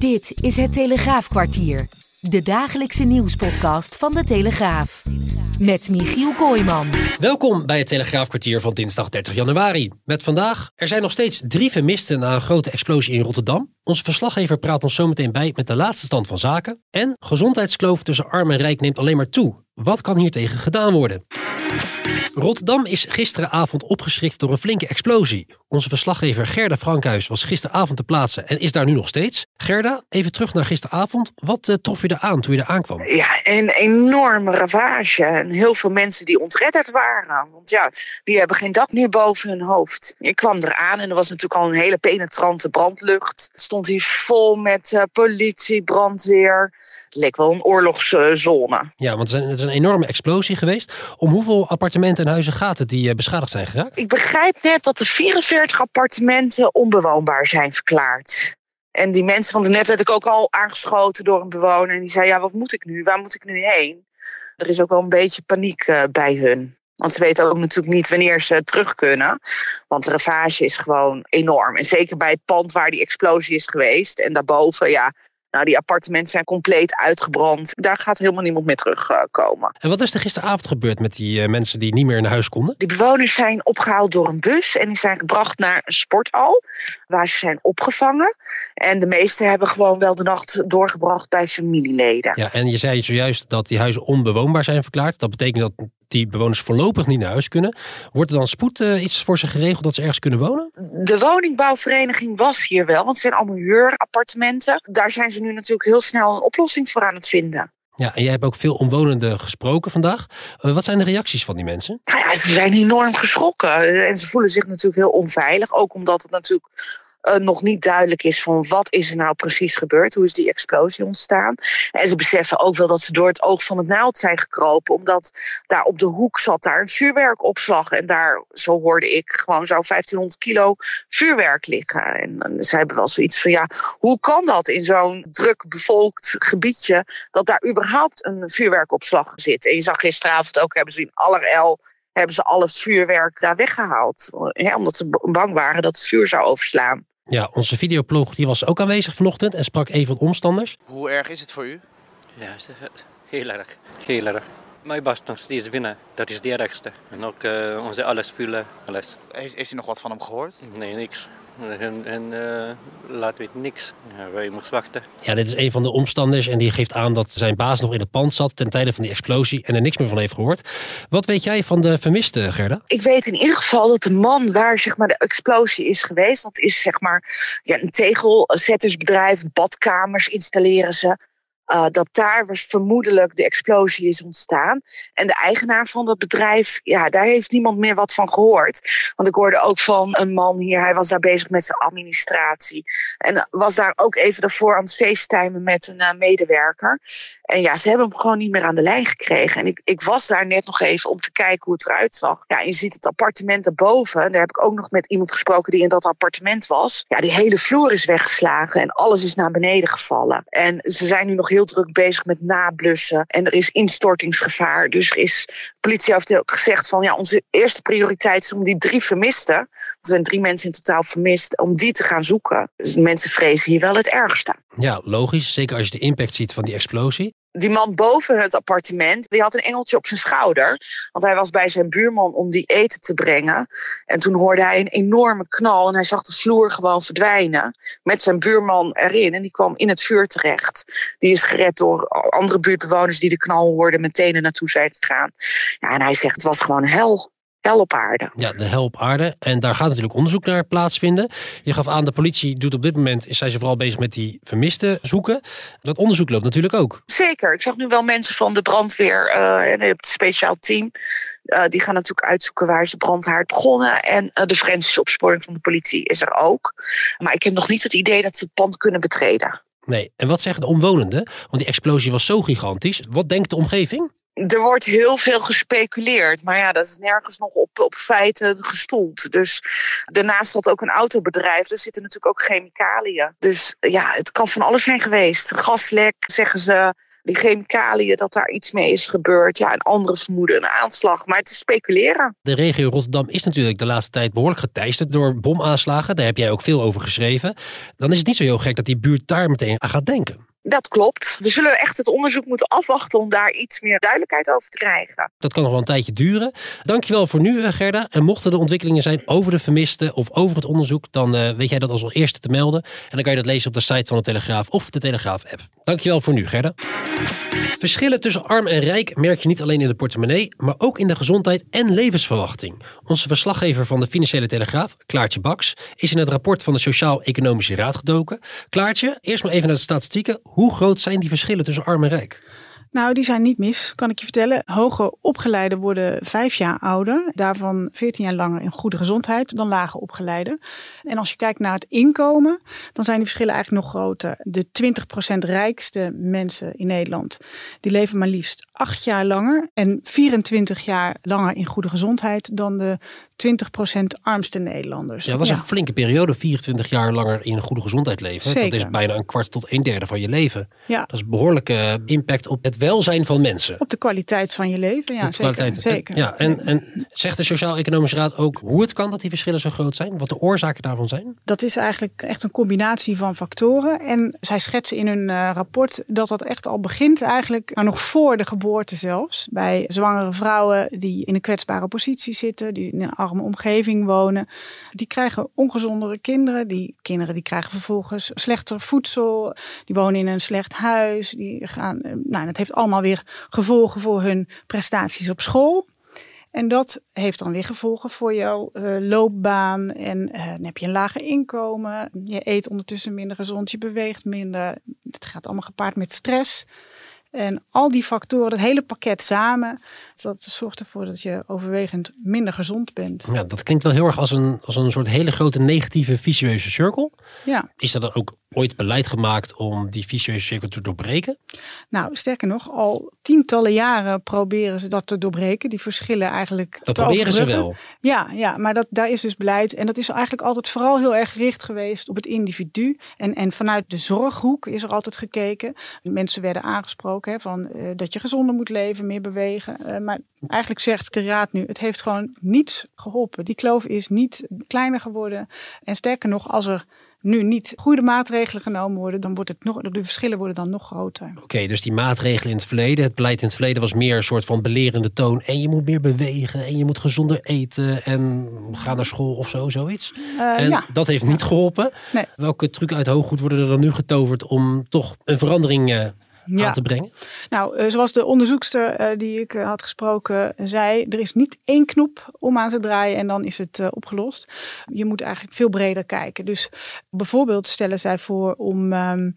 Dit is het Telegraafkwartier. De dagelijkse nieuwspodcast van de Telegraaf. Met Michiel Kooijman. Welkom bij het Telegraafkwartier van dinsdag 30 januari. Met vandaag, er zijn nog steeds drie vermisten na een grote explosie in Rotterdam. Onze verslaggever praat ons zometeen bij met de laatste stand van zaken. En gezondheidskloof tussen arm en rijk neemt alleen maar toe. Wat kan hier tegen gedaan worden? Rotterdam is gisteravond opgeschrikt door een flinke explosie. Onze verslaggever Gerda Frankhuis was gisteravond te plaatsen en is daar nu nog steeds. Gerda, even terug naar gisteravond. Wat uh, trof je er aan toen je er aankwam? Ja, een enorme ravage. En heel veel mensen die ontredderd waren. Want ja, die hebben geen dak meer boven hun hoofd. Ik kwam eraan en er was natuurlijk al een hele penetrante brandlucht. Het stond hier vol met uh, politie, brandweer. Het leek wel een oorlogszone. Ja, want het is een enorme explosie geweest. Om hoeveel appartementen en huizen gaat het die uh, beschadigd zijn geraakt? Ik begrijp net dat er 44 appartementen onbewoonbaar zijn verklaard. En die mensen, want net werd ik ook al aangeschoten door een bewoner. En die zei, ja, wat moet ik nu? Waar moet ik nu heen? Er is ook wel een beetje paniek uh, bij hun. Want ze weten ook natuurlijk niet wanneer ze terug kunnen. Want de ravage is gewoon enorm. En zeker bij het pand waar die explosie is geweest. En daarboven, ja, nou, die appartementen zijn compleet uitgebrand. Daar gaat helemaal niemand meer terugkomen. en wat is er gisteravond gebeurd met die uh, mensen die niet meer naar huis konden? Die bewoners zijn opgehaald door een bus en die zijn gebracht naar een sporthal waar ze zijn opgevangen. En de meesten hebben gewoon wel de nacht doorgebracht bij familieleden. Ja, en je zei zojuist dat die huizen onbewoonbaar zijn verklaard. Dat betekent dat die bewoners voorlopig niet naar huis kunnen. Wordt er dan spoed uh, iets voor ze geregeld dat ze ergens kunnen wonen? De woningbouwvereniging was hier wel, want het zijn allemaal huurappartementen. Daar zijn ze nu natuurlijk heel snel een oplossing voor aan het vinden. Ja, en jij hebt ook veel omwonenden gesproken vandaag. Uh, wat zijn de reacties van die mensen? Nou ja, ze zijn enorm geschrokken. En ze voelen zich natuurlijk heel onveilig. Ook omdat het natuurlijk uh, nog niet duidelijk is van wat is er nou precies gebeurd. Hoe is die explosie ontstaan. En ze beseffen ook wel dat ze door het oog van het naald zijn gekropen. Omdat daar op de hoek zat daar een vuurwerkopslag. En daar, zo hoorde ik, gewoon zou 1500 kilo vuurwerk liggen. En, en ze hebben wel zoiets van ja, hoe kan dat in zo'n druk bevolkt gebiedje. Dat daar überhaupt een vuurwerkopslag zit. En je zag gisteravond ook, hebben ze in allerijl hebben ze al het vuurwerk daar weggehaald. Omdat ze bang waren dat het vuur zou overslaan. Ja, onze videoploeg die was ook aanwezig vanochtend en sprak een van de omstanders. Hoe erg is het voor u? Ja, heel erg. Heel erg. Mijn bast nog steeds binnen. Dat is het ergste. En ook uh, onze alle spullen, alles. Heeft, heeft u nog wat van hem gehoord? Nee, niks. En, en uh, laat weet niks. Ja, wij moesten wachten. Ja, dit is een van de omstanders en die geeft aan dat zijn baas nog in het pand zat ten tijde van die explosie en er niks meer van heeft gehoord. Wat weet jij van de vermiste, Gerda? Ik weet in ieder geval dat de man waar zeg maar, de explosie is geweest, dat is zeg maar ja, een tegelzettersbedrijf, badkamers installeren ze. Uh, dat daar vermoedelijk de explosie is ontstaan. En de eigenaar van dat bedrijf, ja, daar heeft niemand meer wat van gehoord. Want ik hoorde ook van een man hier, hij was daar bezig met zijn administratie. En was daar ook even daarvoor aan het facetimen met een uh, medewerker. En ja, ze hebben hem gewoon niet meer aan de lijn gekregen. En ik, ik was daar net nog even om te kijken hoe het eruit zag. Ja, je ziet het appartement erboven. Daar heb ik ook nog met iemand gesproken die in dat appartement was. Ja, die hele vloer is weggeslagen en alles is naar beneden gevallen. En ze zijn nu nog heel druk bezig met nablussen. En er is instortingsgevaar. Dus er is, politie heeft gezegd van ja, onze eerste prioriteit is om die drie vermisten. Er zijn drie mensen in totaal vermist, om die te gaan zoeken. Dus mensen vrezen hier wel het ergste. Ja, logisch. Zeker als je de impact ziet van die explosie die man boven het appartement, die had een engeltje op zijn schouder. Want hij was bij zijn buurman om die eten te brengen. En toen hoorde hij een enorme knal en hij zag de vloer gewoon verdwijnen. Met zijn buurman erin en die kwam in het vuur terecht. Die is gered door andere buurtbewoners die de knal hoorden, meteen er naartoe zijn gegaan. Ja, en hij zegt het was gewoon hel hel op aarde. Ja, de hel op aarde. En daar gaat natuurlijk onderzoek naar plaatsvinden. Je gaf aan, de politie doet op dit moment, is zij ze vooral bezig met die vermisten zoeken. Dat onderzoek loopt natuurlijk ook. Zeker. Ik zag nu wel mensen van de brandweer uh, en het speciaal team. Uh, die gaan natuurlijk uitzoeken waar is de brandhaard begonnen. En uh, de forensische opsporing van de politie is er ook. Maar ik heb nog niet het idee dat ze het pand kunnen betreden. Nee. En wat zeggen de omwonenden? Want die explosie was zo gigantisch. Wat denkt de omgeving? Er wordt heel veel gespeculeerd, maar ja, dat is nergens nog op, op feiten gestoeld. Dus daarnaast had ook een autobedrijf, er zitten natuurlijk ook chemicaliën. Dus ja, het kan van alles zijn geweest. Gaslek, zeggen ze die chemicaliën, dat daar iets mee is gebeurd. Ja, en anderen vermoeden een aanslag. Maar het is speculeren. De regio Rotterdam is natuurlijk de laatste tijd behoorlijk geteisterd door bomaanslagen. Daar heb jij ook veel over geschreven. Dan is het niet zo heel gek dat die buurt daar meteen aan gaat denken. Dat klopt. We zullen echt het onderzoek moeten afwachten om daar iets meer duidelijkheid over te krijgen. Dat kan nog wel een tijdje duren. Dankjewel voor nu, eh, Gerda. En mochten er ontwikkelingen zijn over de vermisten of over het onderzoek, dan uh, weet jij dat als eerste te melden. En dan kan je dat lezen op de site van de Telegraaf of de Telegraaf-app. Dankjewel voor nu, Gerda. Verschillen tussen arm en rijk merk je niet alleen in de portemonnee, maar ook in de gezondheid en levensverwachting. Onze verslaggever van de Financiële Telegraaf, Klaartje Baks, is in het rapport van de Sociaal-Economische Raad gedoken. Klaartje, eerst maar even naar de statistieken. Hoe groot zijn die verschillen tussen arm en rijk? Nou, die zijn niet mis, kan ik je vertellen. Hoger opgeleiden worden vijf jaar ouder. Daarvan veertien jaar langer in goede gezondheid dan lager opgeleiden. En als je kijkt naar het inkomen, dan zijn die verschillen eigenlijk nog groter. De 20% rijkste mensen in Nederland, die leven maar liefst acht jaar langer en 24 jaar langer in goede gezondheid dan de 20% armste Nederlanders. Ja, dat is een flinke periode, 24 jaar langer in goede gezondheid leven. Zeker. Dat is bijna een kwart tot een derde van je leven. Ja. Dat is behoorlijke impact op het welzijn van mensen. Op de kwaliteit van je leven, ja, zeker. kwaliteit. zeker. Ja, en, en zegt de Sociaal-Economische Raad ook hoe het kan dat die verschillen zo groot zijn? Wat de oorzaken daarvan zijn? Dat is eigenlijk echt een combinatie van factoren. En zij schetsen in hun eh, rapport dat dat echt al begint eigenlijk maar nog voor de geboorte zelfs. Bij zwangere vrouwen die in een kwetsbare positie zitten, die in een arme omgeving wonen. Die krijgen ongezondere kinderen. Die kinderen die krijgen vervolgens slechter voedsel. Die wonen in een slecht huis. Die gaan, eh, nou, dat heeft allemaal weer gevolgen voor hun prestaties op school. En dat heeft dan weer gevolgen voor jouw uh, loopbaan. En uh, dan heb je een lager inkomen. Je eet ondertussen minder gezond. Je beweegt minder. Het gaat allemaal gepaard met stress. En al die factoren, het hele pakket samen, dat zorgt ervoor dat je overwegend minder gezond bent. Ja, dat klinkt wel heel erg als een, als een soort hele grote negatieve vicieuze cirkel. Ja. Is er dan ook ooit beleid gemaakt om die vicieuze cirkel te doorbreken? Nou, sterker nog, al tientallen jaren proberen ze dat te doorbreken. Die verschillen eigenlijk. Dat proberen ze wel. Ja, ja maar dat, daar is dus beleid. En dat is eigenlijk altijd vooral heel erg gericht geweest op het individu. En, en vanuit de zorghoek is er altijd gekeken. Mensen werden aangesproken hè, van, eh, dat je gezonder moet leven, meer bewegen. Eh, maar eigenlijk zegt de raad nu, het heeft gewoon niets geholpen. Die kloof is niet kleiner geworden. En sterker nog, als er nu niet goede maatregelen genomen worden, dan wordt het nog, de verschillen worden dan nog groter. Oké, dus die maatregelen in het verleden, het beleid in het verleden was meer een soort van belerende toon. En je moet meer bewegen en je moet gezonder eten en ga naar school of zo, zoiets. Eh, en ja. dat heeft niet geholpen. Nee. Welke truc uit hooggoed worden er dan nu getoverd om toch een verandering Ja. aan te brengen? Nou, eh, zoals de onderzoekster eh, die ik eh, had gesproken zei, er is niet één knop om aan te draaien en dan is het opgelost. Je moet eigenlijk veel breder kijken. Dus bijvoorbeeld stellen zij voor om ehm,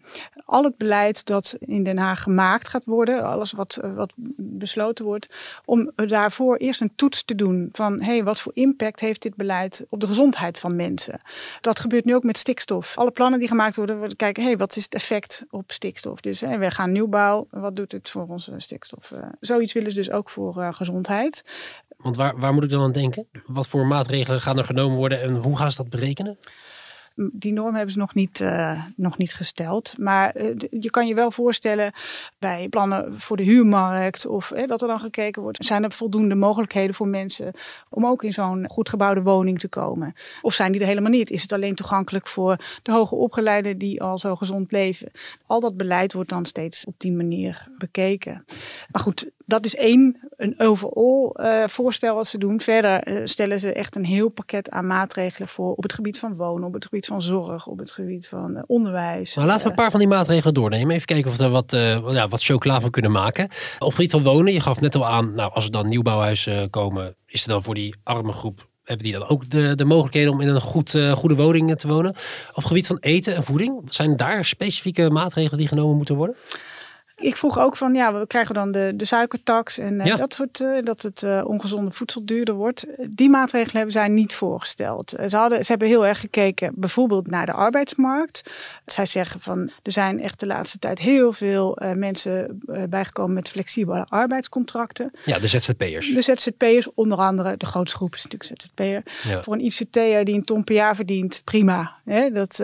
al het beleid dat in Den Haag gemaakt gaat worden, alles wat, wat besloten wordt, om daarvoor eerst een toets te doen van hey, wat voor impact heeft dit beleid op de gezondheid van mensen. Dat gebeurt nu ook met stikstof. Alle plannen die gemaakt worden, we kijken hey, wat is het effect op stikstof. Dus hè, we gaan wat doet het voor onze stikstof? Eh, zoiets willen ze dus ook voor eh, gezondheid. Want waar, waar moet ik dan aan denken? Wat voor maatregelen gaan er genomen worden en hoe gaan ze dat berekenen? Die norm hebben ze nog niet, eh, nog niet gesteld. Maar eh, je kan je wel voorstellen bij plannen voor de huurmarkt of dat er dan gekeken wordt. Zijn er voldoende mogelijkheden voor mensen om ook in zo'n goed gebouwde woning te komen? Of zijn die er helemaal niet? Is het alleen toegankelijk voor de hoger opgeleiden die al zo gezond leven? Al dat beleid wordt dan steeds op die manier bekeken. Maar goed, dat is één, een overall eh, voorstel wat ze doen. Verder eh, stellen ze echt een heel pakket aan maatregelen voor op het gebied van wonen, op het gebied van zorg, op het gebied van eh, onderwijs. Nou, laten we een paar van die maatregelen doornemen. Even kijken of we er wat, ja, wat chocola van kunnen maken. Op het gebied van wonen, je gaf net al aan, nou, als er dan nieuwbouwhuizen komen, is er dan voor die arme groep, hebben die dan ook de, de mogelijkheden om in een goed, goede woning te wonen? Op het gebied van eten en voeding, zijn daar specifieke maatregelen die genomen moeten worden? Ik vroeg ook van, ja, we krijgen dan de, de suikertax en Ja. dat soort, uh, dat het uh, ongezonde voedsel duurder wordt. Die maatregelen hebben zij niet voorgesteld. Ze, hadden, ze hebben heel erg gekeken bijvoorbeeld naar de arbeidsmarkt. Zij zeggen van, er zijn echt de laatste tijd heel veel mensen bijgekomen met flexibele arbeidscontracten. Ja, de ZZP'ers. De ZZP'ers, onder andere, de grootste groep is natuurlijk ZZP'er. Ja. Voor een ICT'er die een ton per jaar verdient, prima. Hè? Dat,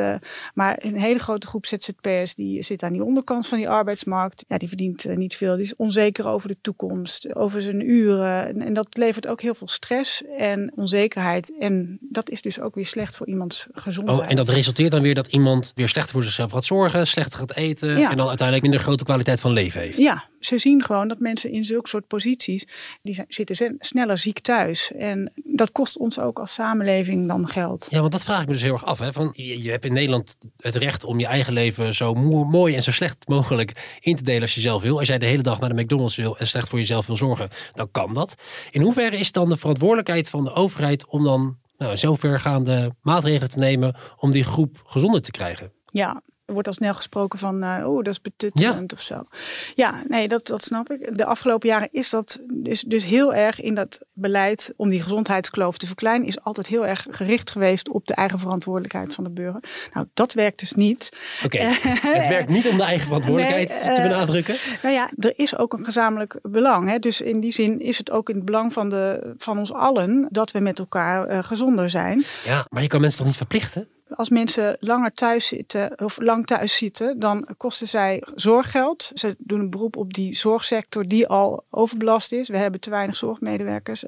maar een hele grote groep ZZP'ers die zit aan die onderkant van die arbeidsmarkt. Ja, die verdient uh, niet veel. Die is onzeker over de toekomst, over zijn uren. En, en, dat levert ook heel veel stress en onzekerheid. En dat is dus ook weer slecht voor iemands gezondheid. Oh, en dat resulteert dan weer dat iemand weer slechter voor zichzelf gaat zorgen, slechter gaat eten ja. en dan uiteindelijk minder grote kwaliteit van leven heeft. Ja, ze zien gewoon dat mensen in zulke soort posities, die zijn, zitten sneller ziek thuis. En dat kost ons ook als samenleving dan geld. Ja, want dat vraag ik me dus heel erg af. Hè? Van, je, je hebt in Nederland het recht om je eigen leven zo mooi en zo slecht mogelijk in te delen als je zelf wil. Als jij de hele dag naar de McDonald's wil en slecht voor jezelf wil zorgen, dan kan dat. In hoeverre is dan de verantwoordelijkheid van de overheid om dan nou, zovergaande maatregelen te nemen om die groep gezonder te krijgen? Ja, er wordt al snel gesproken van, uh, oh, dat is betuttelend ja. of zo. Ja, nee, dat, dat snap ik. De afgelopen jaren is dat dus, dus heel erg in dat beleid om die gezondheidskloof te verkleinen, is altijd heel erg gericht geweest op de eigen verantwoordelijkheid van de burger. Nou, dat werkt dus niet. Oké, okay. het werkt niet om de eigen verantwoordelijkheid nee, te benadrukken. Nou ja, er is ook een gezamenlijk belang. Hè? Dus in die zin is het ook in het belang van, de, van ons allen dat we met elkaar uh, gezonder zijn. Ja, maar je kan mensen toch niet verplichten? Als mensen langer thuis zitten of lang thuis zitten, dan kosten zij zorggeld. Ze doen een beroep op die zorgsector die al overbelast is. We hebben te weinig zorgmedewerkers.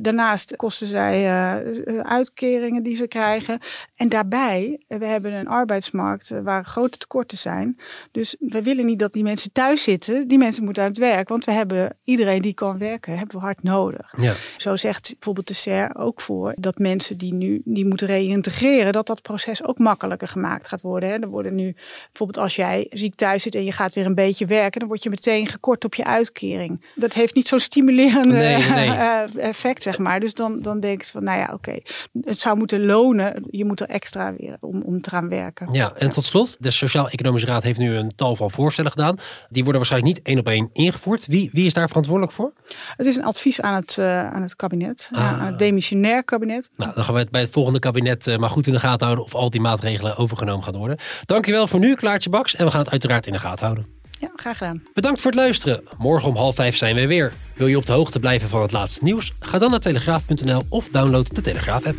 Daarnaast kosten zij uh, uitkeringen die ze krijgen. En daarbij, we hebben een arbeidsmarkt waar grote tekorten zijn. Dus we willen niet dat die mensen thuis zitten. Die mensen moeten aan het werk. Want we hebben iedereen die kan werken, hebben we hard nodig. Ja. Zo zegt bijvoorbeeld de SER ook voor dat mensen die nu die moeten reïntegreren, dat dat proces ook makkelijker gemaakt gaat worden. Hè. Er worden nu, bijvoorbeeld als jij ziek thuis zit en je gaat weer een beetje werken, dan word je meteen gekort op je uitkering. Dat heeft niet zo'n stimulerende nee, nee. effect, zeg maar. Dus dan, dan denk je van, nou ja, oké, het zou moeten lonen. Je moet er extra weer om, om te gaan werken. Ja, en tot slot, de Sociaal-Economische Raad heeft nu een tal van voorstellen gedaan. Die worden waarschijnlijk niet één op één ingevoerd. Wie, wie is daar verantwoordelijk voor? Het is een advies aan het, uh, aan het kabinet, ah. aan het demissionair kabinet. Nou, dan gaan we het bij het volgende kabinet uh, maar goed in de gaten houden of al die maatregelen overgenomen gaan worden. Dankjewel voor nu, Klaartje Baks. En we gaan het uiteraard in de gaten houden. Ja, graag gedaan. Bedankt voor het luisteren. Morgen om half vijf zijn we weer. Wil je op de hoogte blijven van het laatste nieuws? Ga dan naar telegraaf.nl of download de Telegraaf-app.